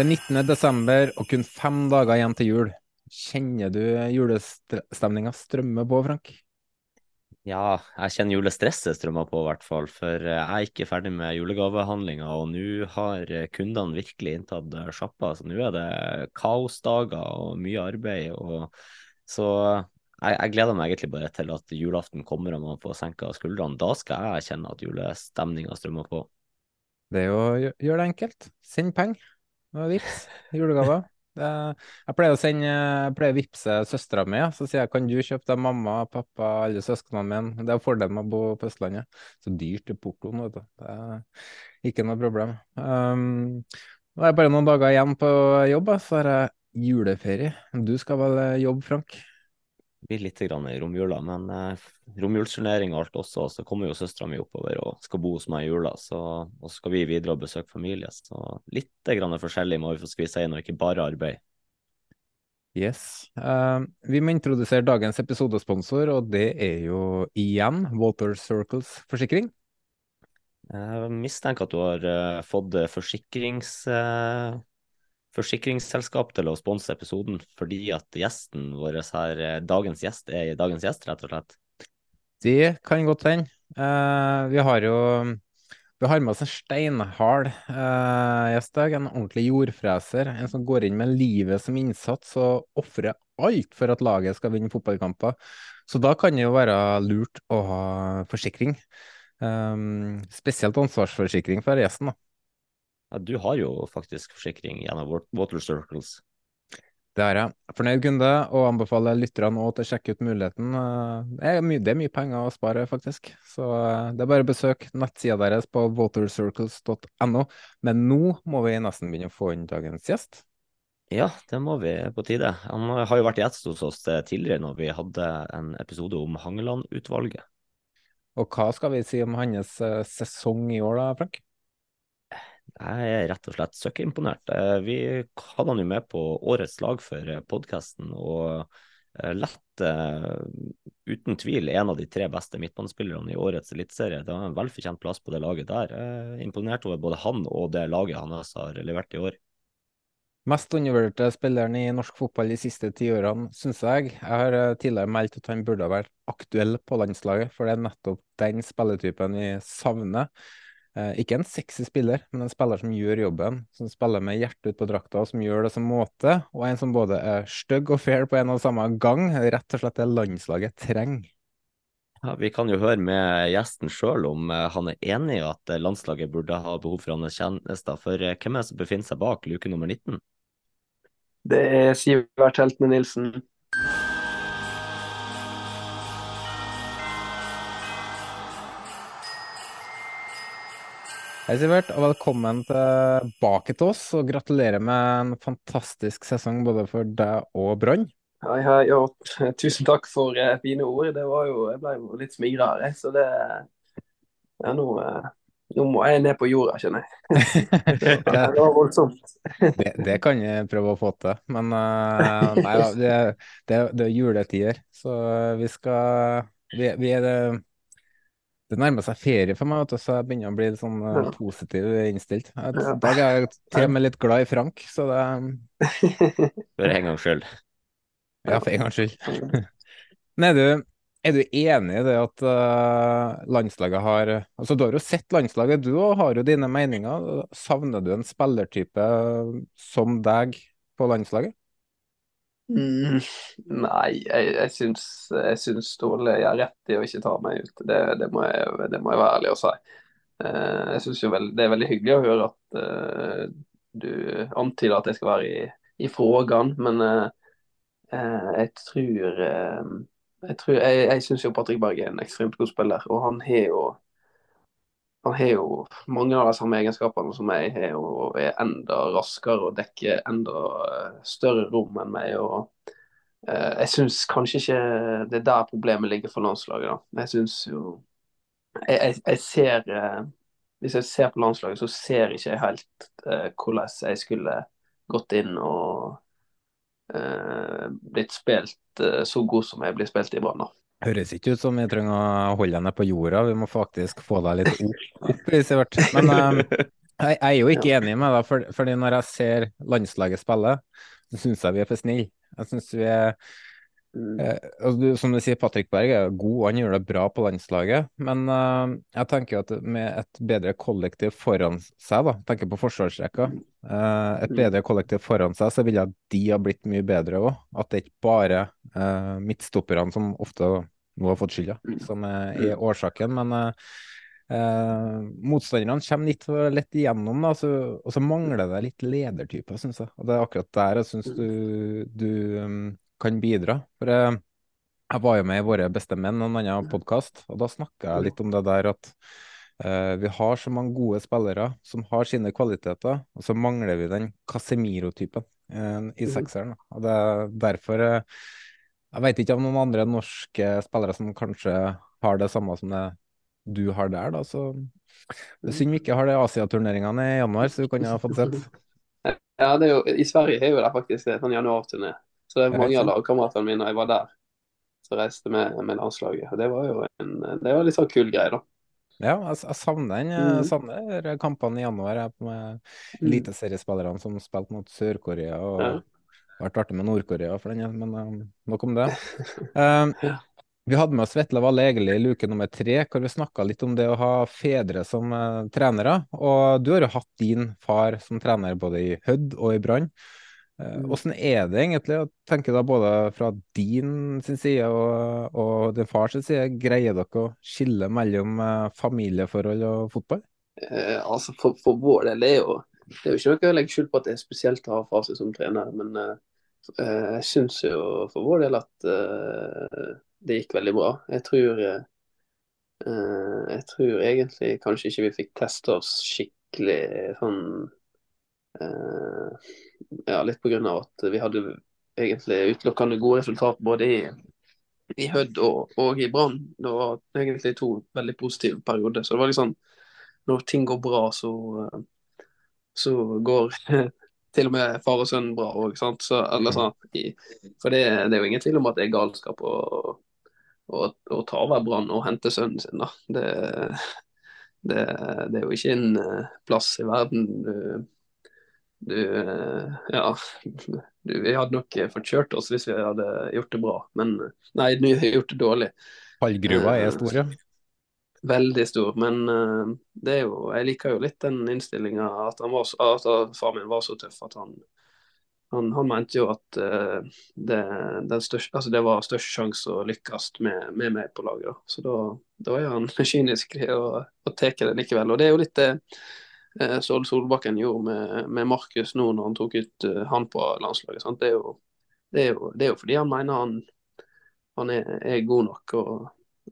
Det er 19. desember og kun fem dager igjen til jul. Kjenner du julestemninga strømme på, Frank? Ja, jeg kjenner julestresset strømmer på, i hvert fall. For jeg er ikke ferdig med julegavehandlinga, og nå har kundene virkelig inntatt sjappa. Så nå er det kaosdager og mye arbeid. Og så jeg, jeg gleder meg egentlig bare til at julaften kommer og man får senka skuldrene. Da skal jeg kjenne at julestemninga strømmer på. Det er jo å gjøre det enkelt. Send penger. Vips, julegave. Jeg pleier å sende, jeg pleier å vippse søstera mi, så sier jeg kan du kjøpe deg mamma, pappa, alle søsknene mine. Det er fordelen med å bo på Østlandet. Så dyrt i portoen, vet du. Det er ikke noe problem. Um, nå er det bare noen dager igjen på jobb, så har jeg juleferie. Du skal vel jobbe, Frank? Blir litt grann i romjula, men eh, romjulsturnering og alt også, så kommer jo søstera mi oppover og skal bo hos meg i jula. Så, og så skal vi videre og besøke familie. Så litt grann forskjellig må vi få skvise inn, og ikke bare arbeid. Yes. Uh, vi må introdusere dagens episodesponsor, og det er jo igjen Water Circles forsikring. Jeg mistenker at du har uh, fått forsikrings, eh, forsikringsselskap til å sponse episoden fordi at gjesten vår her, eh, dagens gjest, er dagens gjest, rett og slett. Det kan godt hende. Uh, vi har jo vi har med oss en steinhard uh, gjest en ordentlig jordfreser. En som går inn med livet som innsats og ofrer alt for at laget skal vinne fotballkamper. Så da kan det jo være lurt å ha forsikring. Um, spesielt ansvarsforsikring for gjesten, da. Ja, du har jo faktisk forsikring gjennom Water Circles. Det har jeg. Fornøyd kunde, og anbefaler lytterne òg til å sjekke ut muligheten. Det er, mye, det er mye penger å spare, faktisk. Så eh, det er bare å besøke nettsida deres på watercircles.no. Men nå må vi nesten begynne å få inn dagens gjest. Ja, det må vi på tide. Han har jo vært gjest hos oss tidligere når vi hadde en episode om Hangeland-utvalget. Og hva skal vi si om hans sesong i år, da, Frank? Jeg er rett og slett søkkimponert. Vi hadde han jo med på årets lag for podkasten, og lett, uten tvil, en av de tre beste midtbanespillerne i årets eliteserie. Det var en velfortjent plass på det laget der. Imponert over både han og det laget han har levert i år. Mest undervurderte spilleren i norsk fotball de siste ti årene, syns jeg. Jeg har tidligere meldt at han burde ha vært aktuell på landslaget, for det er nettopp den spilletypen vi savner. Eh, ikke en sexy spiller, men en spiller som gjør jobben, som spiller med hjertet ut på drakta, og som gjør det som måte, og en som både er stygg og fair på en og samme gang. Rett og slett det landslaget trenger. Ja, vi kan jo høre med gjesten sjøl om han er enig i at landslaget burde ha behov for hans tjenester. For hvem er det som befinner seg bak luke nummer 19? Det er Sivert Heltene Nilsen. Hei, Sivert, og velkommen tilbake til oss. Og gratulerer med en fantastisk sesong både for deg og Brann. Hei, hei. Ja, tusen takk for eh, fine ord. Det var jo, jeg ble jo litt smigra her, så det Ja, nå, eh, nå må jeg ned på jorda, skjønner jeg. det var voldsomt. det, det, kan jeg prøve å få til, men uh, nei, det, det, det er juletider, så vi skal Vi, vi er det det nærmer seg ferie for meg, så jeg begynner å bli litt sånn uh, positiv innstilt. I dag er jeg til og med litt glad i Frank, så det For en gangs skyld. Ja, for en gangs skyld. Men er du, er du enig i det at uh, landslaget har Altså, du har jo sett landslaget, du òg har jo dine meninger. Savner du en spillertype som deg på landslaget? Mm, nei, jeg, jeg syns, jeg syns Ståle gjør rett i å ikke ta meg ut. Det, det, må, jeg, det må jeg være ærlig og si. Uh, jeg synes jo veld, Det er veldig hyggelig å høre at uh, du antyder at jeg skal være i, i frågan, men uh, jeg tror Jeg, tror, syns jo Patrick Berg er en ekstremt god spiller, og han har jo han har jo mange av de samme egenskapene som meg har, og er enda raskere og dekker enda større rom enn meg. og eh, Jeg syns kanskje ikke det er der problemet ligger for landslaget. da. Jeg syns jo jeg, jeg, jeg, ser eh, Hvis jeg ser på landslaget, så ser ikke jeg helt eh, hvordan jeg skulle gått inn og eh, blitt spilt eh, så god som jeg blir spilt i Brann. Høres ikke ut som vi trenger å holde henne på jorda, vi må faktisk få deg litt opp. Men um, jeg, er jo ikke enig med deg, for, fordi når jeg ser landslaget spille, så syns jeg vi er for snille. Jeg syns vi er mm. eh, Som du sier, Patrick Berg er god, han gjør det bra på landslaget. Men uh, jeg tenker at med et bedre kollektiv foran seg, da, tenker på forsvarsrekka, et mm. bedre kollektiv foran seg, så ville de ha blitt mye bedre òg. At det ikke bare uh, midtstopperne som ofte nå har fått skylda, mm. som er, er mm. årsaken. Men uh, motstanderne kommer litt for lett igjennom, da, så, og så mangler det litt ledertyper, syns jeg. Og det er akkurat der jeg syns du, du um, kan bidra. For jeg, var jo med i Våre beste menn, en annen podkast, og da snakka jeg litt om det der at uh, vi har så mange gode spillere som har sine kvaliteter, og så mangler vi den Casemiro-typen uh, i mm. sekseren. Og det er derfor uh, jeg vet ikke om noen andre norske spillere som kanskje har det samme som det du har der, da. Så det er synd vi ikke har det Asiaturneringene i januar, så du kan ha fått sett. Ja, det er jo, I Sverige har jo det faktisk det, sånn januarturné. Så det er mange av lagkameratene mine og jeg var der, som reiste med, med landslaget. Og det var jo en det var litt sånn kul greie, da. Ja, jeg, jeg savner den. Jeg mm. savner kampene i januar med mm. eliteseriespillerne som spilte mot Sør-Korea og ja vært artig med Nord-Korea, for den, men um, nok om det. Um, vi hadde med oss Vetle Valle Egeli i luke nummer tre, hvor vi snakka litt om det å ha fedre som uh, trenere. Og du har jo hatt din far som trener både i Hødd og i Brann. Uh, hvordan er det egentlig? Jeg tenker da både fra din sin side og, og din fars side, greier dere å skille mellom uh, familieforhold og fotball? Eh, altså for, for, vår del er jo det er jo ikke noe å legge skjul på at det er spesielt å ha far sin som trener, men uh, Eh, jeg syns jo for vår del at eh, det gikk veldig bra. Jeg tror, uh, jeg tror egentlig kanskje ikke vi fikk testa oss skikkelig sånn Ja, litt pga. at vi hadde egentlig utelukkende gode resultat både i, i Hødd og, og, i Brann. Det var egentlig to veldig positive perioder. Så det var liksom Når ting går bra, så, så går til og med far og sønn bra òg. Sånn, for det, det, er jo ingen tvil om at det er galskap å, å, å ta over Brann og hente sønnen sin. da. Det, det, det, er jo ikke en uh, plass i verden du, du uh, Ja, du, vi hadde nok fått kjørt oss hvis vi hadde gjort det bra, men nei, vi har gjort det dårlig. Fallgruva er stor, ja? Veldig stor, men uh, det er jo, jeg liker jo litt den innstillinga at, han var, at far min var så tøff at han, han, han mente jo at uh, det, største, altså det, var størst sjanse å lykkes med, med, meg på laget. Da. Så da, da er han kynisk og, og tar det likevel. Og det er jo litt det uh, Sol Solbakken gjorde med, med Markus nå når han tok ut uh, han på landslaget. Det er, jo, det, er jo, det, er jo, fordi han mener han, han er, er god nok. og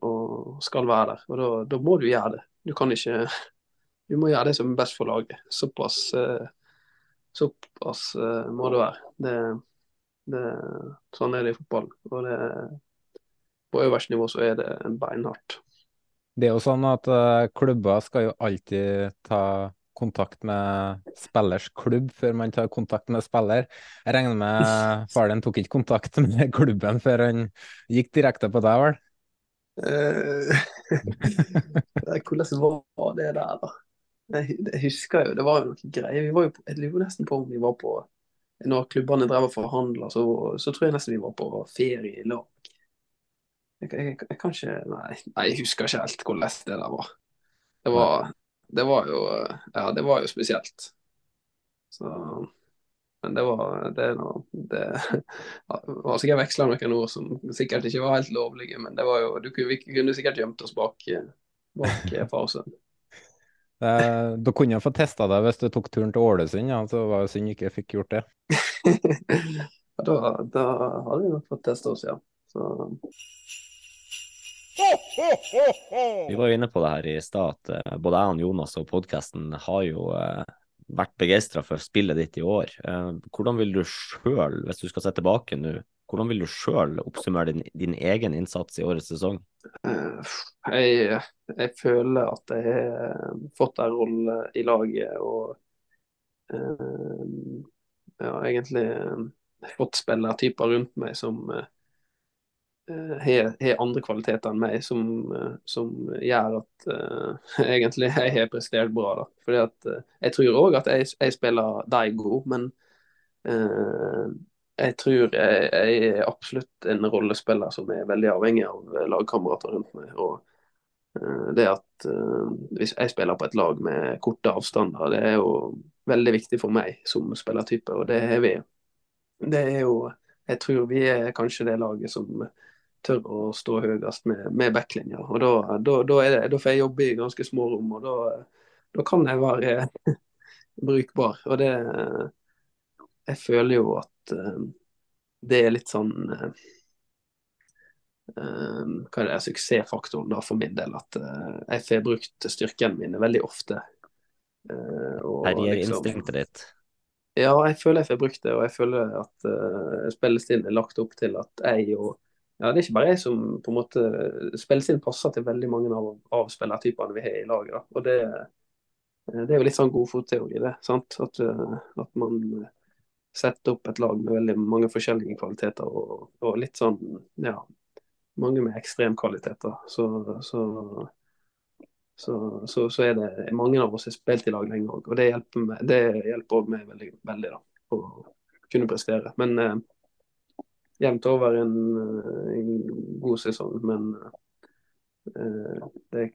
og skal være der. Og da, må du gjøre det. Du kan ikke Du må gjøre det som er best for laget. Såpass, uh, såpass uh, må det være. Det, det, sånn er det i fotball. Og det, på øverste nivå så er det beinhardt. Det er jo sånn at klubber skal jo alltid ta kontakt med spillers klubb før man tar kontakt med spiller. Jeg regner med far din tok ikke kontakt med klubben før han gikk direkte på deg, vel? Eh, hvordan var det der, da? Jeg, jeg, husker jo, det var jo noe greier. Vi var jo på, jeg lurer nesten på om vi var på Når klubbene drev og forhandla, så, så, tror jeg nesten vi var på ferie i lag. jeg, jeg, jeg, kan ikke nei, nei, jeg husker ikke helt hvordan det der var. Det var, det var jo Ja, det var jo spesielt. Så men det var det, det var sikkert veksla noen ord som sikkert ikke var helt lovlige, men det var jo, du kunne, vi kunne sikkert gjemt oss bak, bak far og sønn. Eh, du kunne få testa deg hvis du tok turen til Ålesund, ja, så var det synd ikke fikk gjort det. da, da, hadde vi nok fått testa oss, ja. Så... Vi var jo inne på det her i stad, at eh, både jeg og Jonas og podkasten har jo eh, vært begeistra for spillet ditt i år. Eh, hvordan vil du sjøl, hvis du skal se tilbake nå, hvordan vil du sjøl oppsummere din, din, egen innsats i årets sesong? Jeg, jeg føler at jeg har fått en rolle i laget og ja, egentlig fått spillertyper rundt meg som har, har andre kvaliteter enn meg, som, som gjør at uh, egentlig jeg har prestert bra. da. Fordi at uh, Jeg tror òg at jeg, jeg, spiller deg god, men uh, jeg tror jeg, jeg, er absolutt en rollespiller som er veldig avhengig av lagkamerater rundt meg. og det at Hvis jeg spiller på et lag med korte avstander, det er jo veldig viktig for meg som spillertype. og det har vi. Det er jo Jeg tror vi er kanskje det laget som tør å stå høyest med, med backlinja. Og da, da, da, det, da, får jeg jobbe i ganske små rom, og da, da kan jeg være brukbar. Og det Jeg føler jo at uh, det er litt sånn uh, hva er det, suksessfaktoren da for min del. At uh, jeg får brukt styrkene mine veldig ofte. Uh, Herjerinstinktet liksom, ditt? Ja, jeg føler jeg får brukt det. Og jeg føler at uh, spillestilen er lagt opp til at jeg og ja, det er ikke bare jeg som på en måte Spillestilen passer til veldig mange av, av spillertypene vi har i laget. Da. Og det, det, er jo litt sånn godfotteori, det. sant? At, eh, at, man setter opp et lag med veldig mange forskjellige kvaliteter, og, og litt sånn ja, mange med ekstremkvaliteter. Så, så, så, så, så er det mange av oss har spilt i lag lenge òg, og det hjelper, meg, det hjelper meg veldig, veldig da, å kunne prestere. Men eh, jevnt over en, eh, en god sesong, men uh, det,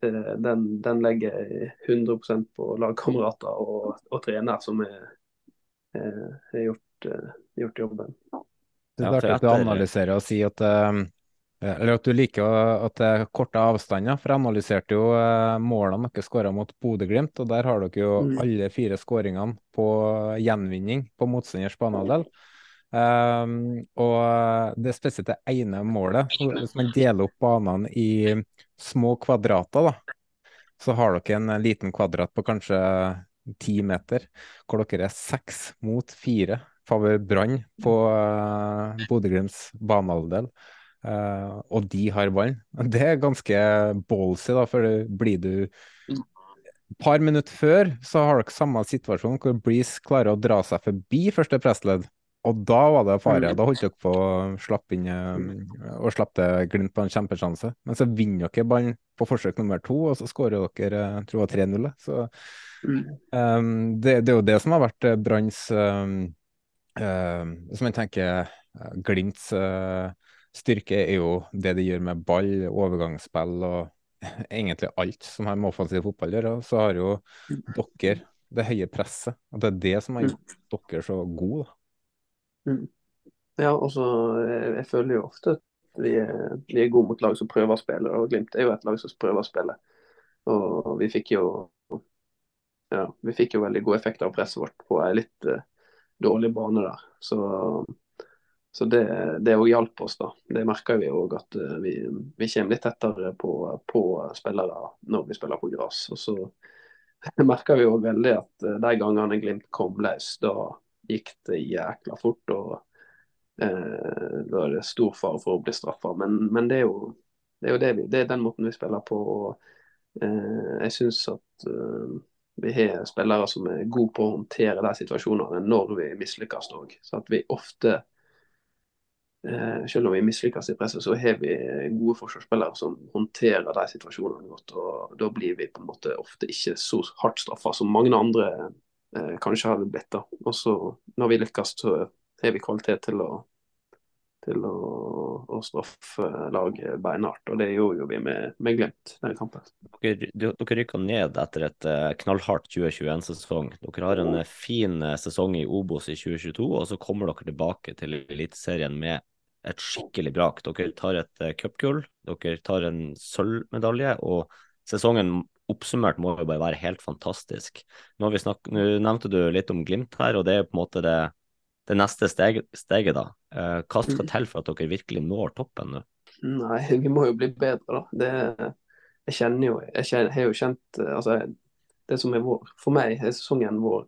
det, den, den, legger jeg 100% på lagkamerater og, og trener som har gjort, uh, gjort, jobben. Det er artig at du analyserer og sier at eller at du liker at det er korte avstander. For jeg analyserte jo målene dere skåra mot Bodø-Glimt, og der har dere jo mm. alle fire skåringene på gjenvinning på motstanders banehalvdel. Um, og det spesielt det ene målet. Hvis man deler opp banene i små kvadrater, da, så har dere en liten kvadrat på kanskje ti meter, hvor dere er seks mot fire favør Brann på uh, Bodø-Glimts banehalvdel. Uh, og de har ballen. Det er ganske ballsy, da, for blir du et par minutter før så har dere samme situasjon hvor Breeze klarer å dra seg forbi første pressledd og da var det fare. Mm. Da holdt dere på å slappe inn og og slappe Glimt på en kjempesjanse. Men så vinner dere ballen på forsøk nummer to, og så skårer dere tror jeg tror 3-0. Så um, det, det, er jo det som har vært Branns um, uh, Hvis man tenker Glimts uh, styrke, er jo det de gjør med ball, overgangsspill og egentlig alt som har med offensiv fotball å gjøre. Så har jo dere det høye presset. Og det er det som har gjort dere så gode. Mm. Ja, altså, jeg, jeg, føler jo ofte at vi er, vi er, gode mot lag som prøver å spille, og Glimt er jo et lag som prøver å spille. Og vi fikk jo ja, vi fikk jo veldig god effekt av presset vårt på en litt uh, dårlig bane der. Så, så det, det hjalp oss, da. Det merker vi òg, at uh, vi, vi, kommer litt tettere på, på, spillere når vi spiller på gress. Og så merker vi òg veldig at uh, de gangene Glimt kom løs, da gikk det jækla fort. og eh, Da er det stor fare for å bli straffa. Men, men, det er jo, det er, jo det vi, det er den måten vi spiller på. og eh, Jeg syns at eh, vi har spillere som er gode på å håndtere de situasjonene når vi mislykkes òg. Så eh, selv om vi mislykkes i presset, så har vi gode forsvarsspillere som håndterer de situasjonene godt. og Da blir vi på en måte ofte ikke så hardt straffa som mange andre eh, kanskje hadde blitt. da. Og så når vi lykkes, så har vi kvalitet til å, til å å straffe laget beinhardt. Og det gjorde jo vi med, med Glimt denne kampen. Dere, dere rykka ned etter et knallhardt 2021-sesong. Dere har en fin sesong i Obos i 2022, og så kommer dere tilbake til Eliteserien med et skikkelig brak. Dere tar et cupgull, dere tar en sølvmedalje, og sesongen oppsummert må jo bare være helt fantastisk. Nå, snakket, nå, nevnte du litt om Glimt her, og det er på en måte det, det neste steg, steget, da. Eh, hva skal mm. til for at dere virkelig når toppen nå? Nei, vi må jo bli bedre, da. Det, jeg kjenner jo Jeg, kjenner, jeg har jo kjent eh, altså, Det som er vår For meg er sesongen vår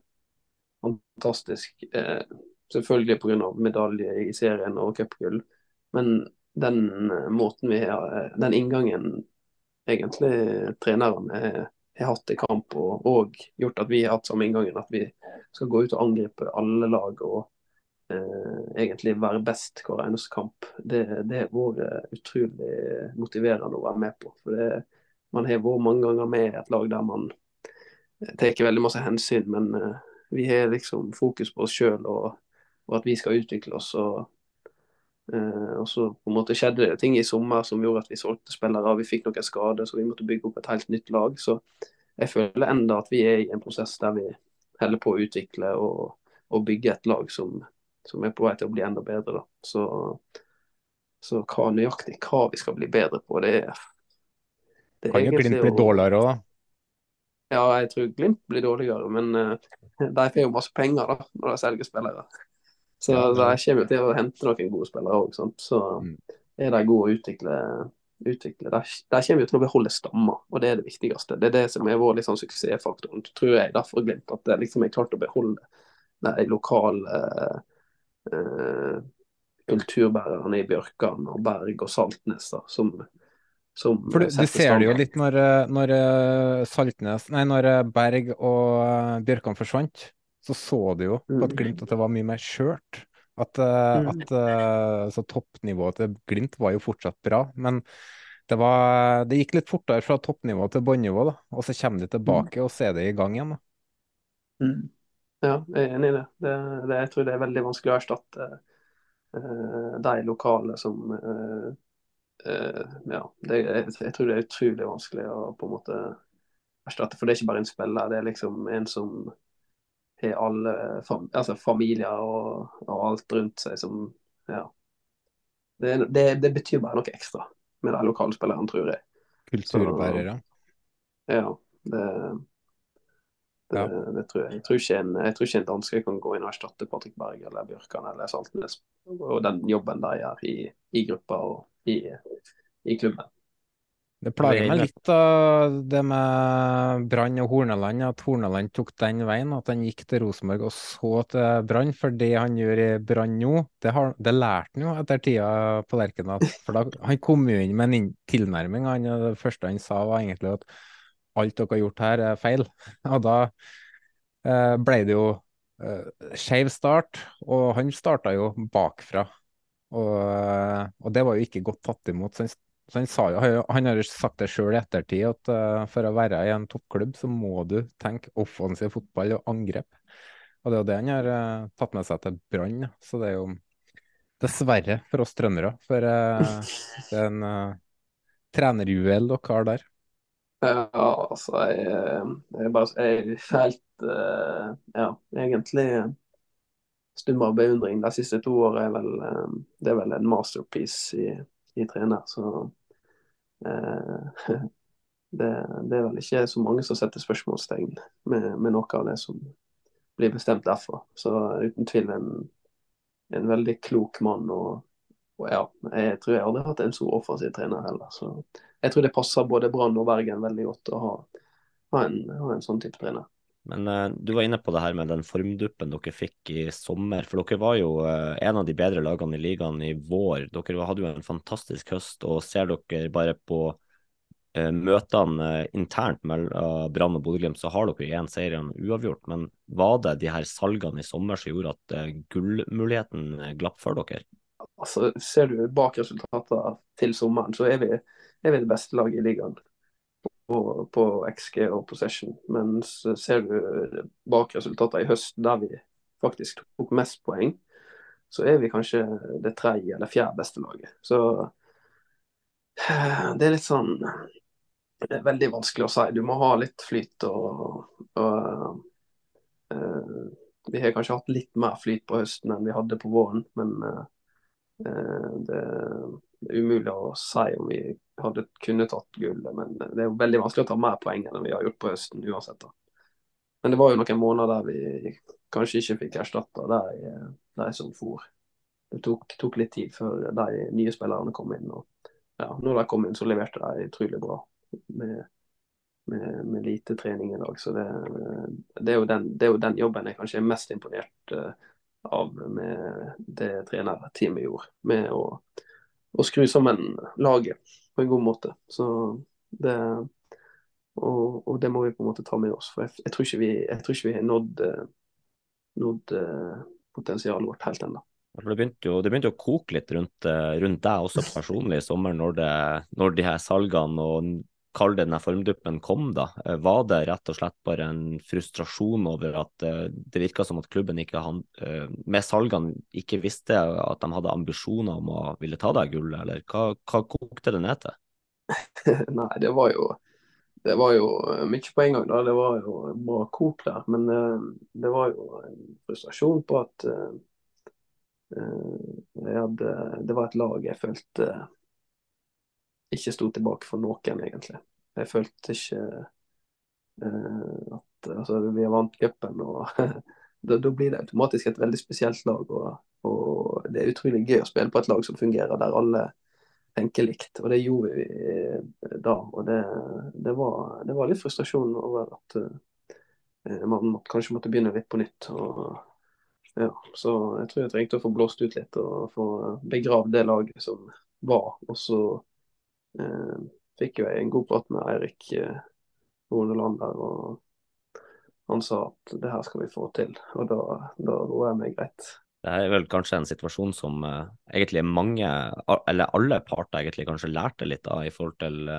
fantastisk. Eh, selvfølgelig pga. medalje i serien og cupgull, men den eh, måten vi har Den inngangen egentlig treneren har hatt i kamp, og, og, gjort at vi har hatt samme inngangen. At vi skal gå ut og angripe alle lag og eh, egentlig være best hver eneste kamp. Det, det har vært utrolig motiverende å være med på. For det, Man har vært mange ganger med i et lag der man tar veldig masse hensyn, men eh, vi har liksom fokus på oss sjøl og, og, at vi skal utvikle oss. og Eh, og så på en måte skjedde det ting i sommer som gjorde at vi solgte spillere. Vi fikk noen skader, så vi måtte bygge opp et helt nytt lag. Så jeg føler enda at vi er i en prosess der vi holder på å utvikle og, og bygge et lag som, som, er på vei til å bli enda bedre. Så, så hva nøyaktig hva vi skal bli bedre på, det er det Kan jo Glimt bli dårligere òg, da? Ja, jeg tror Glimt blir dårligere, men uh, de får jo masse penger da, når de selger spillere. Så det kommer til å hente noen gode spillere òg. Så mm. er de gode å utvikle, utvikle. De, de kommer jo til å beholde stammer, og det er det viktigste. Det er det som er vår liksom, suksessfaktor, tror jeg, derfor Glimt. At det liksom er klart å beholde de lokale eh, kulturbærerne i Bjørkan og Berg og Saltnes. da, som som For du, du ser det jo litt når, når eh, Saltnes, nei, når eh, Berg og eh, Bjørkan forsvant så så du jo på et mm. Glimt at det var mye mer skjørt. At, uh, at uh, så toppnivået til Glimt var jo fortsatt bra, men det, var, det gikk litt fortere fra toppnivå til båndnivå, og så kommer de tilbake, og så er det i gang igjen. Mm. Ja, jeg er enig i det. det, det. Jeg tror det er veldig vanskelig å erstatte uh, de lokale som Ja, det, jeg, jeg, tror det er utrolig vanskelig å på en måte erstatte, for det er ikke bare en spiller, det er liksom en som har alle altså familier og, og, alt rundt seg som Ja. Det, det, det, betyr bare noe ekstra med de lokalspillerne, tror jeg. Kulturbærere? Ja. Det, det, ja. det, tror jeg. Jeg tror, en, jeg tror ikke en danske kan gå inn og erstatte Patrick Berg eller Bjørkan eller Saltnes og den jobben de gjør i, i gruppa og i, i klubben. Det plager meg litt av det med Brann og Horneland, at Horneland tok den veien. At han gikk til Rosenborg og så til Brann. For det han gjør i Brann nå, det, har, det lærte han jo etter tida på Lerkendal. For da, han kom jo inn med en tilnærming. Han, det første han sa var egentlig at alt dere har gjort her, er feil. Og da eh, ble det jo eh, skeiv start, og han starta jo bakfra. Og, eh, og, det var jo ikke godt tatt imot. Så han så han, sa jo, han har sagt det sjøl i ettertid, at uh, for å være i en toppklubb, så må du tenke offensiv fotball og angrep. Og det er jo det han har uh, tatt med seg til Brann. Så det er jo dessverre for oss trøndere. For uh, det er en trenerjuvel dere har der. Ja, altså jeg, jeg, bare, jeg helt Ja, egentlig stum av beundring. De siste to årene det er vel en masterpiece i i trener. Så eh, det, det, er vel ikke så mange som setter spørsmålstegn med, med, noe av det som blir bestemt derfra. Så uten tvil en, en veldig klok mann. og, og ja, Jeg tror jeg aldri har hatt en så offensiv trener heller. Så jeg tror det passer både Brann og Bergen veldig godt å ha, ha, en, ha en sånn type trener. Men uh, du var inne på det her med den formduppen dere fikk i sommer. For dere var jo uh, en av de bedre lagene i ligaen i vår. Dere hadde jo en fantastisk høst. Og ser dere bare på uh, møtene internt mellom Brann og Bodø-Glimt, så har dere én seier og uavgjort. Men var det de her salgene i sommer som gjorde at gullmuligheten glapp for dere? Altså, Ser du bak resultatene til sommeren, så er vi, er vi det beste laget i ligaen på, på XG og possession. Men ser du bak resultatene i høst, der vi faktisk tok mest poeng, så er vi kanskje det tredje eller fjerde beste laget. Så eh, det er litt sånn Det er veldig vanskelig å si. Du må ha litt flyt og, og uh, Vi har kanskje hatt litt mer flyt på høsten enn vi hadde på våren, men uh, det, umulig å si om vi hadde kunnet tatt gullet. Men det er jo veldig vanskelig å ta mer poeng enn vi har gjort på høsten uansett. da. Men det var jo noen måneder der vi kanskje ikke fikk erstatta de, de som for. Det tok, tok, litt tid før de nye spillerne kom inn. og ja, Når de kom inn, så leverte de utrolig bra. Med, med, med lite trening i dag. Så det, det, er den, det, er jo den, jobben jeg kanskje er mest imponert uh, av med det trenerteamet gjorde. Med å, å skru sammen laget på en god måte. Så det og, og, det må vi på en måte ta med oss. For jeg, jeg, tror, ikke vi, jeg tror ikke vi, har nådd, eh, nådd uh, potensialet vårt helt ennå. Det begynte, jo, det begynte å koke litt rundt, eh, rundt, deg også personlig i sommer, når, det, når de her salgene og kall det denne formduppen kom, da. Var det rett og slett bare en frustrasjon over at det virka som at klubben ikke han, med salgene ikke visste at de hadde ambisjoner om å ville ta deg gullet, eller hva, hva kokte det ned til? Nei, det var jo det var jo eh, mye på en gang. da, Det var jo bra kok der. Men det var jo en frustrasjon på at hadde, det var et lag jeg følte ikke sto tilbake for noen, egentlig. Jeg følte ikke at altså, Vi har vant cupen, og da, da, blir det automatisk et veldig spesielt lag. Og, og, det er utrolig gøy å spille på et lag som fungerer, der alle tenker likt. Og det gjorde vi eh, da. Og det, det, var, det var, litt frustrasjon over at uh, man måtte, kanskje måtte begynne litt på nytt. Og, ja, så jeg tror jeg trengte å få blåst ut litt og få begravd det laget som var. Og så uh, fikk jo jeg en god prat med Eirik uh, Horneland der. og han sa at det her skal vi få til, og da, da roer jeg meg greit. Det er vel kanskje en situasjon som uh, egentlig mange, eller alle parter egentlig kanskje lærte litt av i forhold til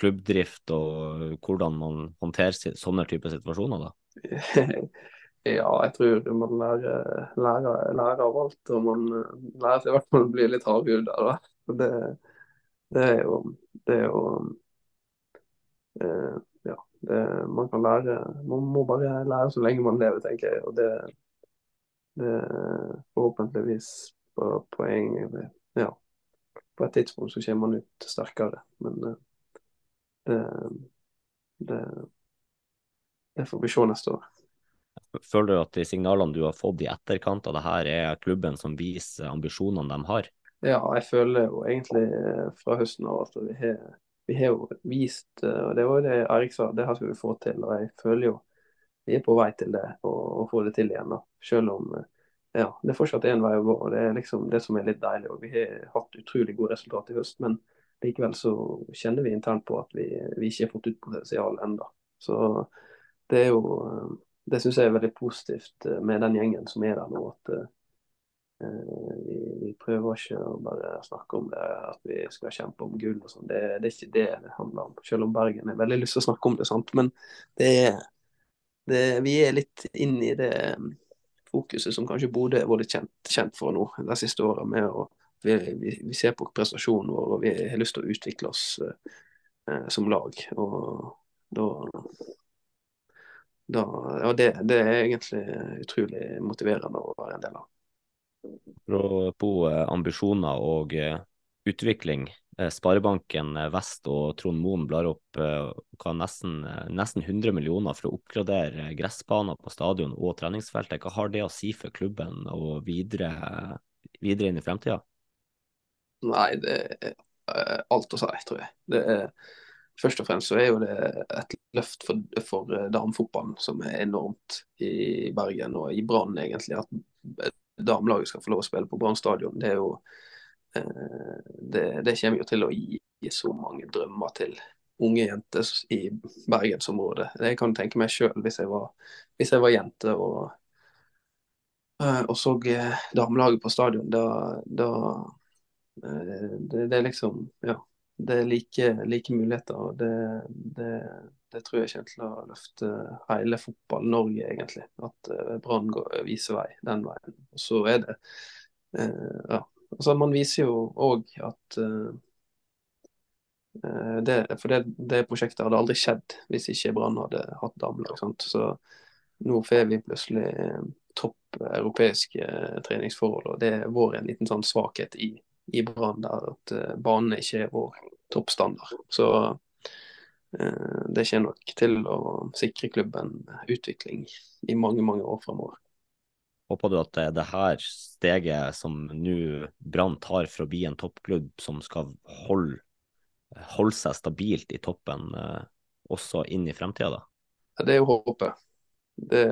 klubbdrift og hvordan man håndterer sånne typer situasjoner, da? ja, jeg tror man lærer, lærer, lærer, av alt. Og man eh, lærer seg i hvert fall å bli litt hardhuda. Det, det er jo, det er jo eh, Ja, det, man kan lære Man må bare lære så lenge man lever, tenker jeg. og det er forhåpentligvis på poeng Ja, på et tidspunkt så kommer man ut sterkere. Men eh, det, det, det får vi se neste år. Føler du at de signalene du har fått i etterkant av det her, er klubben som viser ambisjonene de har? Ja, jeg føler jo egentlig eh, fra høsten av at vi har, vi har jo vist, eh, og det var jo det Erik sa, det her skal vi få til. Og jeg føler jo vi er på vei til det og, få det til igjen. da. Selv om ja, det er fortsatt én vei å gå. og Det er liksom det som er litt deilig. og Vi har hatt utrolig gode resultat i høst, men likevel så kjenner vi internt på at vi, vi ikke har fått ut potensialet enda. Så det er jo Det syns jeg er veldig positivt eh, med den gjengen som er der nå. at vi, vi, prøver ikke å bare snakke om det, at vi skal kjempe om gull og sånn. Det, det, er ikke det det handler om. Selv om Bergen har veldig lyst til å snakke om det, sant? men det det, vi er litt inn i det fokuset som kanskje Bodø har vært kjent, kjent, for nå de siste åra. Vi, vi, vi, ser på prestasjonen vår og vi har lyst til å utvikle oss eh, som lag. Og da, da Ja, det, det, er egentlig utrolig motiverende å være en del av. På ambisjoner og eh, utvikling Eh, Sparebanken eh, Vest og Trond Moen blar opp eh, nesten, nesten, 100 millioner for å oppgradere gressbaner på stadion og treningsfeltet. Hva har det å si for klubben og videre, videre inn i fremtida? Nei, det er alt å si, tror jeg. Det er, først og fremst så er jo det et løft for, for damefotballen som er enormt i Bergen og i Brann, egentlig. At damelaget skal få lov å spille på Brann stadion. Det er Eh, det, det, kommer jo til å gi, så mange drømmer til unge jenter i bergensområdet. Det kan jeg tenke meg sjøl hvis, hvis, jeg var jente og, eh, og så eh, damelaget på stadion. Da, da det, det, er liksom Ja. Det er like, like muligheter. og det, det, det, tror jeg kommer til å løfte hele Fotball-Norge, egentlig. At Brann viser vei den veien. Og så er det eh, ja. Altså, man viser jo òg at eh, eh, det, For det, det, prosjektet hadde aldri skjedd hvis ikke Brann hadde hatt damelag. Så nå får vi plutselig topp europeiske treningsforhold, og det er vår en liten sånn svakhet i, i Brann, der at banen ikke er vår toppstandard. Så Eh, det kommer nok til å sikre klubben utvikling i mange, mange år framover. Håper du at det er det her steget som nå Brann tar for å bli en toppklubb som skal holde, holde seg stabilt i toppen eh, også inn i fremtida, da? Ja, det er jo håpet. Det,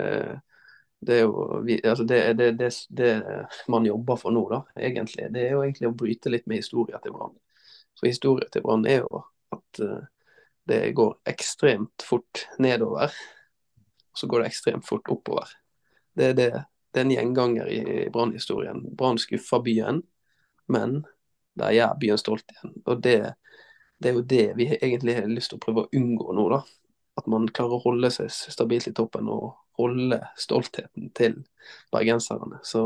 det, er jo altså det, det, det, det, man jobber for nå, da, egentlig. Det er jo egentlig å bryte litt med historien til Brann. For historien til Brann er jo at uh, det går ekstremt fort nedover, og så går det ekstremt fort oppover. Det er, det, det er en gjenganger i brannhistorien. Brann skuffer byen, men der gjør byen stolt igjen. Og det, det, er jo det vi egentlig har lyst til å prøve å unngå nå. da. At man klarer å holde seg stabilt i toppen og holde stoltheten til bergenserne. Så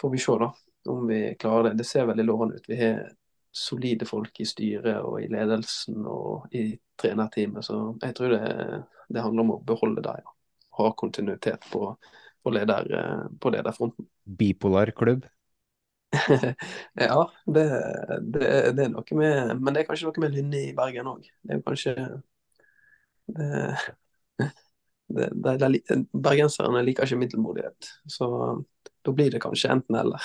får vi se da, om vi klarer det. Det ser veldig lovende ut. Vi har solide folk i styret og i ledelsen og i trenerteamet. Så jeg tror det, det handler om å beholde det. Ja. Ha kontinuitet på, på, leder, på lederfronten. Bipolar klubb? ja, det, det, det, er noe med Men det er kanskje noe med Lynne i Bergen òg. Det er kanskje det, Bergenserne liker ikke middelmodighet. Så da blir det kanskje enten-eller.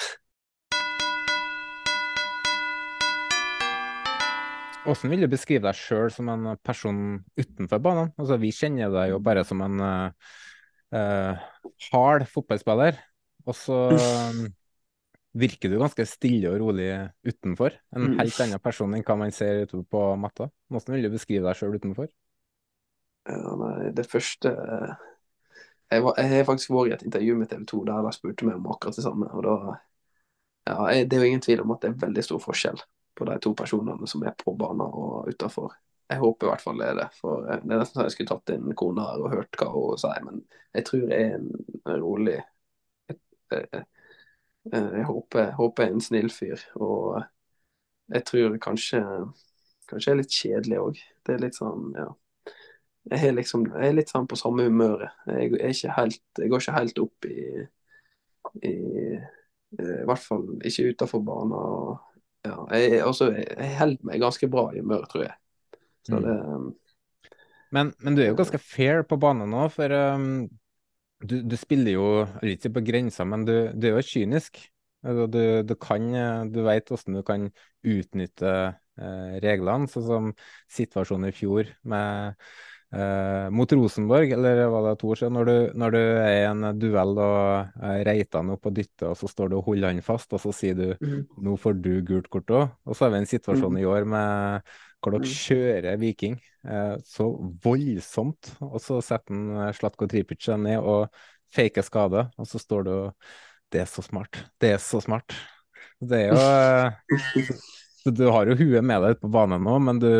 Hvordan vil du beskrive deg sjøl som en person utenfor banen? Altså, vi kjenner deg jo bare som en uh, hard fotballspiller. Og så um, virker du ganske stille og rolig utenfor. En helt annen person enn hva man ser utover på matta. Hvordan vil du beskrive deg sjøl utenfor? Ja, nei, det første jeg, var, jeg, har faktisk vært i et intervju med TV 2 der de spurte meg om akkurat det samme. og da, ja, jeg, Det er jo ingen tvil om at det er veldig stor forskjell på de to personene som er på banen og utafor. Jeg håper i hvert fall det er det. For det er nesten så jeg skulle tatt inn kona her og hørt hva hun sier. Men jeg tror jeg er en rolig Jeg, jeg håper, håper jeg er en snill fyr. Og jeg tror kanskje kanskje jeg er litt kjedelig òg. Det er litt sånn, ja. Jeg er, liksom, jeg er litt sånn på samme humøret. Jeg, jeg, jeg går ikke helt opp i, i i hvert fall ikke utafor banen. Ja, jeg, også, jeg holder meg ganske bra i humør, tror jeg. Så mm. det mm. men, men, du er jo ganske fair på banen nå, for um, du, du, spiller jo litt på grensa, men du, du er jo kynisk. Altså, du, du, kan, du vet hvordan du kan utnytte eh, reglene, sånn som situasjonen i fjor med Uh, mot Rosenborg, eller var det to år siden, når du, når du er i en duell og reiter han opp og dytter, og så står du og holder han fast, og så sier du mm. nå får du gult kort òg. Og så har vi en situasjon mm. i år med hvor dere mm. kjører Viking eh, så voldsomt, og så setter han Slatko Tripic ned og faker skade, og så står du og Det er så smart. Det er så smart. Det er jo Du har jo huet med deg ute på banen nå, men du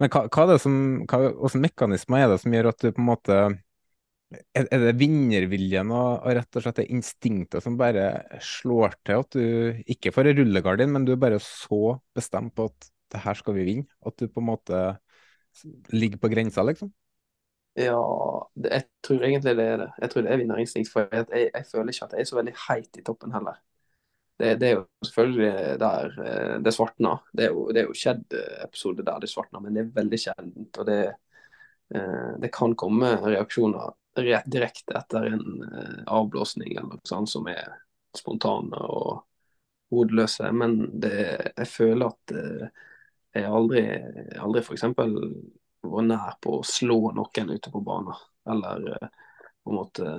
men hva, hva er det som, hvilke mekanismer er det som gjør at du på en måte Er, er det vinnerviljen og, og, rett og slett det instinktet som bare slår til at du ikke får en rullegardin, men du er bare så bestemt på at det her skal vi vinne? At du på en måte ligger på grensa, liksom? Ja, det, jeg tror egentlig det er det. Jeg tror det er vinnerinstinkt. For jeg, jeg, føler ikke at jeg er så veldig heit i toppen heller det, det, er jo selvfølgelig der eh, det svartner. Det er jo, det er jo skjedd episoder der det svartner, men det er veldig sjeldent. Og det, eh, det kan komme reaksjoner direkte etter en eh, avblåsning eller noe sånt som er spontane og hodeløse. Men jeg føler at jeg aldri, aldri f.eks. var nær på å slå noen ute på banen. Eller på en måte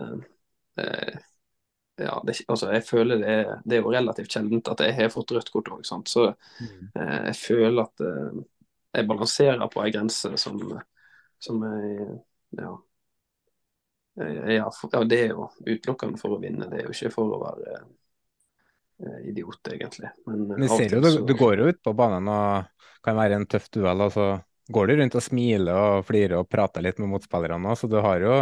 ja, det, altså, jeg føler det er, det er jo relativt sjeldent at jeg har fått rødt kort òg. Så mm. eh, jeg føler at eh, jeg balanserer på ei grense som, som jeg, ja, jeg, ja, ja, det er jo utelukkende for å vinne, det er jo ikke for å være eh, idiot, egentlig. Men, Men ser jo, du, du går jo ut på banen og kan være en tøff duell, og så går du rundt og smiler og flirer og prater litt med motspillerne òg, så du har jo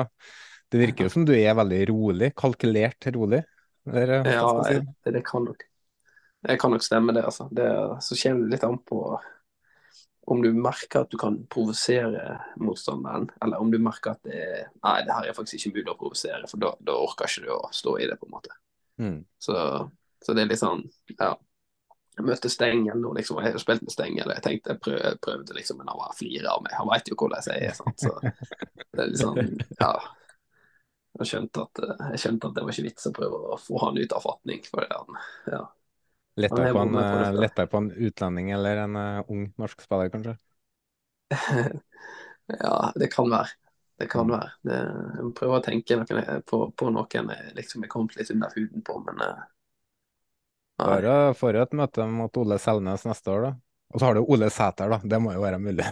det virker jo som du er veldig rolig, kalkulert rolig. Eller, Ja, si. jeg jeg, det, kan nok Det kan nok stemme, det, altså. Det, så kommer det litt an på om du merker at du kan provosere motstanderen, eller om du merker at det Nei, det her er faktisk ikke mulig å provosere, for da, da orker ikke du å stå i det, på en måte. Mm. Så, så det er litt sånn Ja. Jeg møtte Stengel nå, liksom. og Jeg har spilt med Stengel. Jeg tenkte jeg prøv, prøvde, liksom, men han bare flirer av meg. Han veit jo hvordan jeg er. Sant? Så det er litt sånn Ja. Jeg skjønte, at, jeg skjønte at det var ikke vits å prøve å få han ut av fatning. For det, han, ja. Lettere er på, en, på det eh, en utlending eller en uh, ung norsk spiller, kanskje? ja, det kan være. Det kan være. Det, jeg må prøve å tenke noen, på, på noen jeg liksom er kommet litt under huden på, men uh, får jo et møte mot Ole Selnes neste år, da. Og så har du Ole Sæter, da. Det må jo være mulig.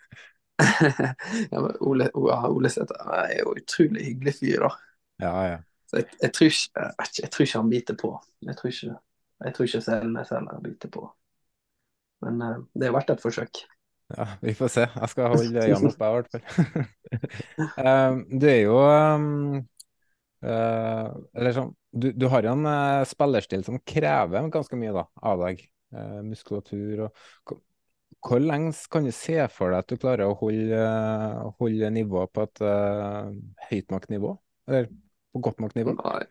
ja, men Ole, Ole Sæther er jo utrolig hyggelig fyr, da. Ja, ja. Så jeg, jeg, tror ikke, jeg, tror ikke han biter på. Jeg tror ikke, jeg tror ikke Selnes heller biter på. Men uh, det har vært et forsøk. Ja, vi får se. Jeg skal holde øynene oppe, i hvert fall. um, du er jo um, uh, Eller sånn du, du har jo en uh, spillerstil som krever ganske mye da, av deg. Uh, muskulatur og Hvor- lenge kan du se for deg at du klarer å holde, holde nivået på et uh, høyt nok nivå? Eller på godt nok nivå? Nei,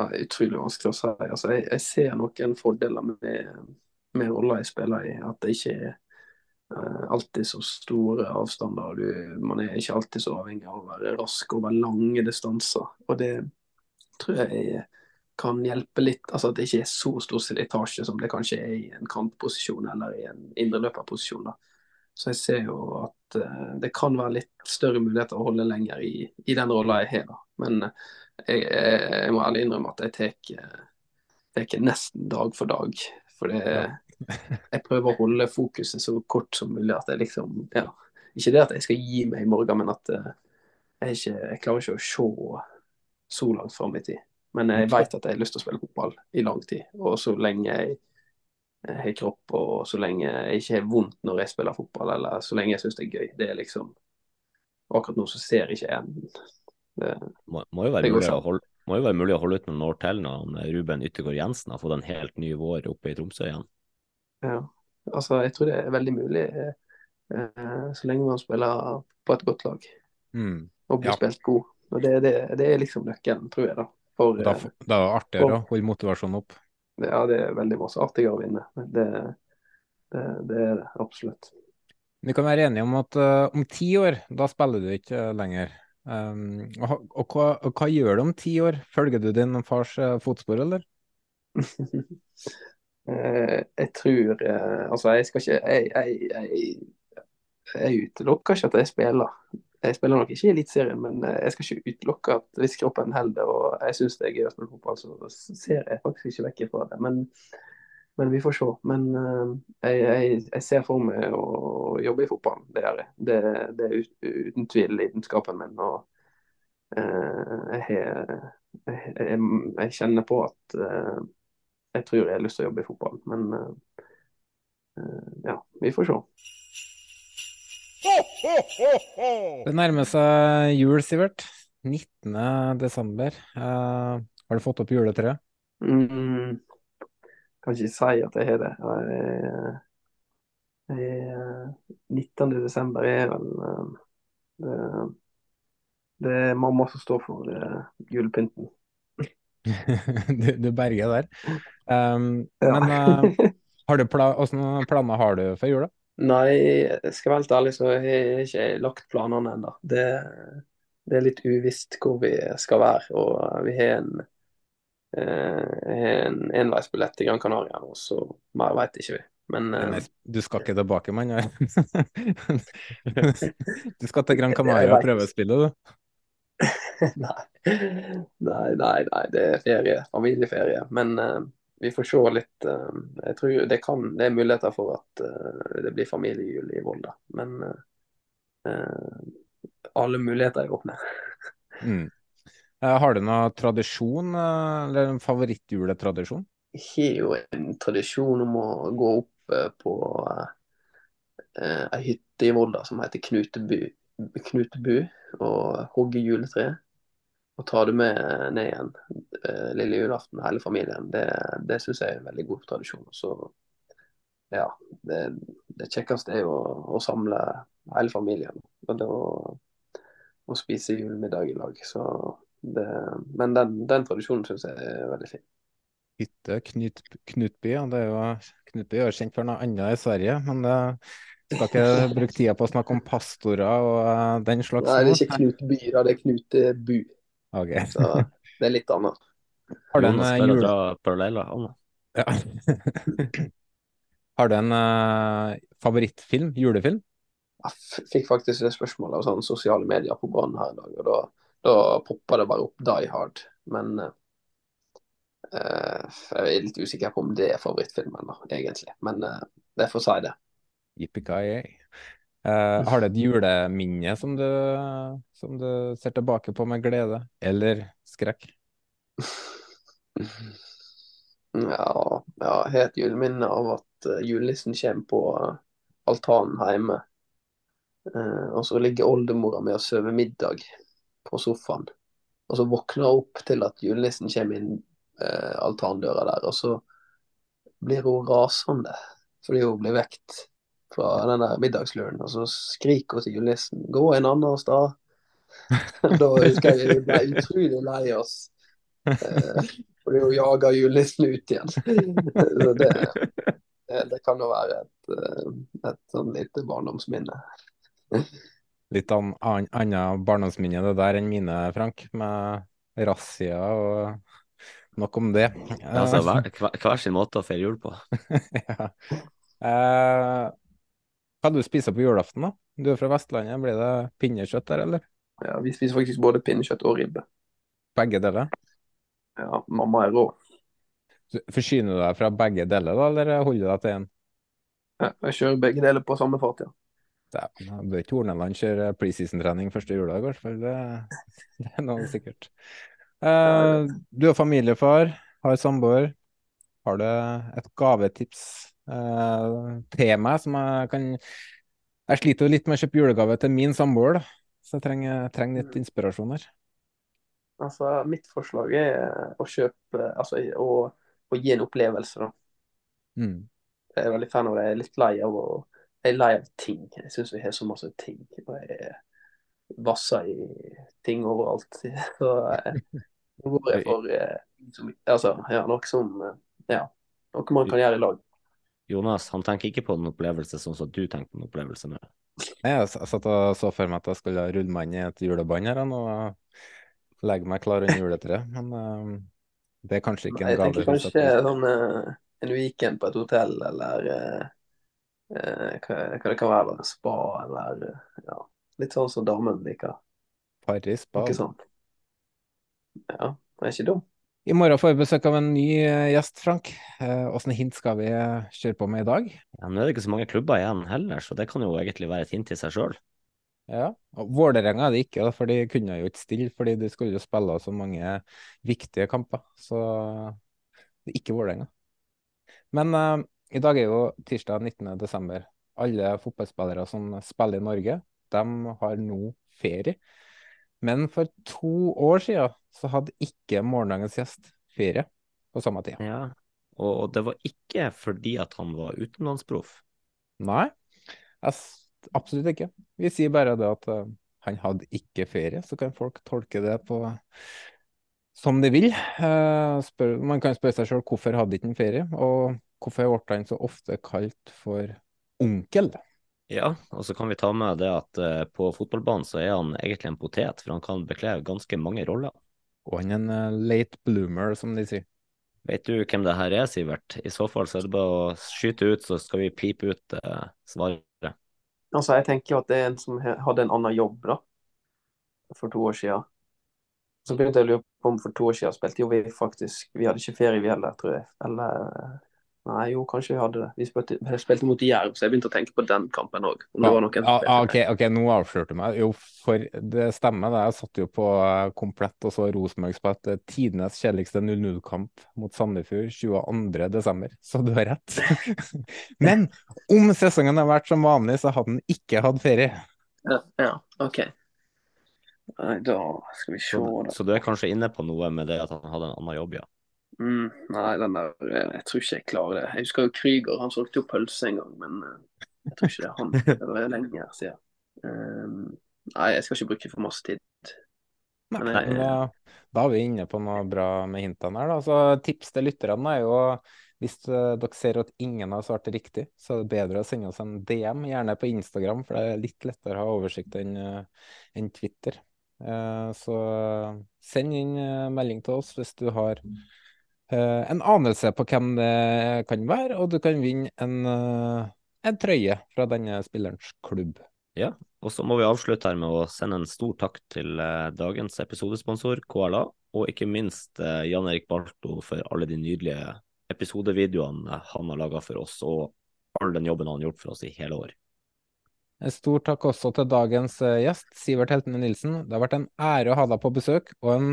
nei utrolig vanskelig å si. Altså, jeg, jeg ser noen fordeler med, med roller jeg spiller i. At det ikke er uh, alltid så store avstander. Du, man er ikke alltid så avhengig av å være rask over lange distanser. Og det tror jeg kan hjelpe litt. Altså at det ikke er så stor slitasje som det kanskje er i en kantposisjon eller i en indreløperposisjon. Så jeg ser jo at uh, det kan være litt større muligheter å holde lenger i, i den rolla jeg har. Men uh, jeg, jeg, jeg må ærlig innrømme at jeg tar nesten dag for dag. For det, jeg prøver å holde fokuset så kort som mulig. at jeg liksom, ja, Ikke det at jeg skal gi meg i morgen, men at uh, jeg, ikke, jeg klarer ikke å se så langt fram i tid. Men jeg vet at jeg har lyst til å spille fotball i lang tid. Og så lenge jeg jeg har kropp, og så lenge jeg ikke har vondt når jeg spiller fotball, eller så lenge jeg syns det er gøy. Det er liksom Akkurat nå så ser jeg ikke enden. Det, Må, må, jo være Det mulig å sånn. holde, må jo være mulig å holde ut noen år til når eh, Ruben Yttergård Jensen har fått en helt ny vår oppe i Tromsø igjen. ja. Altså, jeg tror det er veldig mulig eh, så lenge man spiller på et godt lag Mm. og blir Ja. spilt god. Og det, det, det er liksom nøkkelen, tror jeg. da. For, da, da er det artigere å holde motivasjonen opp. ja, det er veldig masse artigere å vinne. Det, det, det er det absolutt. Vi kan være enige om at uh, om ti år, da spiller du ikke eh, lenger. Um, og, og, hva, og hva gjør du om ti år? Følger du din fars uh, fotspor, eller? Jeg tror Altså, jeg skal ikke Jeg, jeg, jeg, jeg utelukker ikke at jeg spiller. Jeg spiller nok ikke Eliteserien, men eh, jeg skal ikke utelukke at hvis kroppen holder og jeg syns det er gøy å spille fotball, så ser jeg faktisk ikke vekk fra det. Men, men vi får se. Men eh, jeg, jeg, jeg ser for meg å jobbe i fotballen. Det gjør jeg. Det, det er uten tvil lidenskapen min. og eh, jeg, jeg, kjenner på at jeg tror jeg har lyst til å jobbe i fotball, men ja, vi får se. Det nærmer seg jul, Sivert. 19. desember. Uh, har du fått opp juletreet? Mm, kan ikke si at jeg har det. Jeg, jeg, 19. desember er vel eh, det, det er mamma som står for eh, julepynten. du, du berger der. Um, Ja. Men uh, har du pla planer har du for jula? Nei, jeg skal være helt ærlig, så har jeg ikke lagt planene ennå. Det, det er litt uvisst hvor vi skal være. Og vi har en, eh, en enveisbillett til Gran Canaria nå, så mer vet ikke vi. Men eh, Nei, Du skal ikke tilbake, mann. Du skal til Gran Jeg Canaria og prøvespille, du. nei. nei, nei, nei, det er ferie. Familieferie. Men eh, vi får se litt. eh, jeg tror det, kan, det er muligheter for at eh, det blir familiejul i Volda. Men eh, alle muligheter er åpne. Mm. Har du noen tradisjon, eller en favorittjuletradisjon? Jeg har jo en tradisjon om å gå opp på ei hytte i Volda som heter Knutebu, Knutebu og hogge juletre. Og ta det med ned igjen eh, lille julaften, hele familien, det, det syns jeg er en veldig god tradisjon. Så ja, det, det kjekkeste er jo å, å samle hele familien. Og å, å spise julemiddag i lag. Så det, men den, den tradisjonen syns jeg er veldig fin. Hytte Knut, Knutby, ja. Det er jo, Knutby er jo kjent for noe annet i Sverige, men det skal ikke bruke tida på å snakke om pastorer og uh, den slags. Nei, det er ikke Knutby, da, det er Knutebu. Okay. Så det er litt annet. Har du en Jonas pleier å jul... dra paralleller, han, da. Ja. Har du en uh, favorittfilm? Julefilm? Jeg fikk faktisk det spørsmålet av sånn sosiale medier på Brann her i dag, og da, da poppa det bare opp Die Hard. Men uh, jeg er litt usikker på om det er favorittfilmen, da, egentlig. Men uh, det får si det. Yippee-ki-yay. Uh, har du et juleminne som du, som du ser tilbake på med glede eller skrekk? Ja, jeg har et juleminne av at uh, julenissen kommer på uh, altanen hjemme. Uh, og så ligger oldemora mi og sover middag på sofaen. Og så våkner hun opp til at julenissen kommer inn uh, altandøra der. Og så blir hun rasende fordi hun blir vekt fra den der middagsluren. Og så skriker hun til julenissen 'gå en annen sted'. da husker jeg vi ble utrolig lei oss. Uh, fordi hun jager julenissen ut igjen. Så det, det kan jo være et, et sånn lite barndomsminne. Litt an, an, annet barndomsminne det der enn mine, Frank, med razzia og nok om det. Altså, hver, hver, hver sin måte å feire jul på. ja. Eh, hva du spiser på julaften, da? Du er fra Vestlandet, blir det pinnekjøtt der, eller? Ja, vi spiser faktisk både pinnekjøtt og ribbe. Begge deler? Ja, mamma er rå. Forsyner du deg fra begge deler, da, eller holder du deg til én? Ja, jeg kjører begge deler på samme fat, ja. Dæven, bør ikke Horneland kjøre preseason-trening første juledag, i hvert fall. Det, det, er noe sikkert. Uh, du er familiefar, har samboer. Har du et gavetips til meg som jeg kan Jeg sliter jo litt med å kjøpe julegave til min samboer, da. Så jeg trenger, trenger litt inspirasjon her. Altså, mitt forslag er å kjøpe Altså å, å gi en opplevelse, da. Mm. Jeg er veldig fan av det. Jeg er litt lei av å Jeg er lei av ting. Jeg syns vi har så masse ting. Og jeg vasser i ting overalt. Så nå går jeg for Altså, ja, noe som Ja, noe man kan gjøre i lag. Jonas, han tenker ikke på en opplevelse sånn som du tenker på en opplevelse nå. Jeg satt og så for meg at jeg skulle rulle meg inn i et julebånd her og legge meg klar under juletreet, men uh, det er kanskje ikke en gave. Jeg tenker kanskje sånn, uh, en weekend på et hotell, eller uh, hva, hva, det kan være, spa, eller ja, litt sånn som damen liker. Paris spa. Ikke sant. Ja, det er ikke dum. I morgen får vi besøk av en ny gjest, Frank. Åssen hint skal vi kjøre på med i dag? Ja, Nå er det ikke så mange klubber igjen heller, så det kan jo egentlig være et hint i seg sjøl. Ja, Vålerenga er det ikke, for de kunne jo ikke stille fordi de skulle jo spille så mange viktige kamper. Så det er ikke Vålerenga. Men uh, i dag er jo tirsdag 19.12. Alle fotballspillere som spiller i Norge, de har nå ferie. Men for to år siden så hadde ikke morgendagens gjest ferie på samme tid. Ja, og det var ikke fordi at han var utenlandsproff? Nei. Absolutt ikke. Vi sier bare det at uh, han hadde ikke ferie, så kan folk tolke det på som de vil. Uh, spør, man kan spørre seg sjøl hvorfor hadde ikke han ferie, og hvorfor ble han så ofte kalt for onkel? Ja, og så kan vi ta med det at uh, på fotballbanen så er han egentlig en potet, for han kan bekle ganske mange roller. Og han er en late bloomer, som de sier. Vet du hvem det her er, Sivert? I så fall så er det bare å skyte ut, så skal vi pipe ut svaret. Altså, jeg tenker jo at det er en som hadde en annen jobb da, for to år siden. Så begynte jeg å lure på om for to år siden spilte jo vi faktisk Vi hadde ikke ferie, vi heller, tror jeg. Eller Nei, jo, kanskje vi hadde det. Vi spilte, spilte mot Jerv, så jeg begynte å tenke på den kampen òg. Ja, ah, okay, OK, nå avslørte du meg. Jo, for det stemmer. det. Jeg satt jo på komplett og så Rosenborg spille tidenes kjedeligste 0-0-kamp mot Sandefjord 22.12., så du har rett. Men om sesongen har vært som vanlig, så hadde han ikke hatt ferie. Ja, ja, OK. Nei, da skal vi se. Så, så du er kanskje inne på noe med det at han hadde en annen jobb, ja? Mm, nei, den der, eh, jeg tror ikke jeg klarer det. Jeg husker jo Krüger, han solgte jo pølse en gang, men eh, jeg tror ikke det er han. Det var lenge siden. Um, nei, jeg skal ikke bruke for masse tid. Nei, Men men da, da er vi inne på noe bra med hintene her. Da. Så tips til lytterne er jo hvis eh, dere ser at ingen har svart riktig, så er det bedre å sende oss en DM, gjerne på Instagram, for det er litt lettere å ha oversikt enn en Twitter. Eh, Så send inn eh, melding til oss hvis du har eh, en anelse på hvem det kan være, og du kan vinne en, eh, en trøye fra denne spillerens klubb. Ja, og så må vi avslutte her med å sende en stor takk til eh, dagens episodesponsor, KLA, og ikke minst eh, Jan Erik Balto for alle de nydelige episodevideoene han har laga for oss, og all den jobben han har gjort for oss i hele år. En stor takk også til dagens eh, gjest, Sivert Heltene Nilsen. Det har vært en ære å ha deg på besøk, og en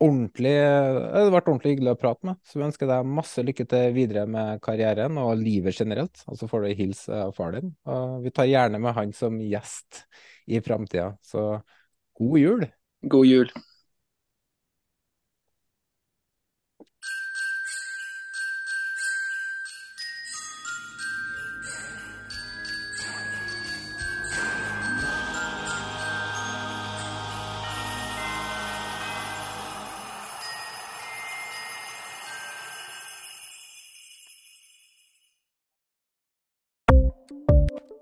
ordentlig, eh, det har vært ordentlig hyggelig å prate med. Så vi ønsker deg masse lykke til videre med karrieren og livet generelt. Og så får du hilse far din. Og vi tar gjerne med han som gjest i framtida. Så god jul! god jul.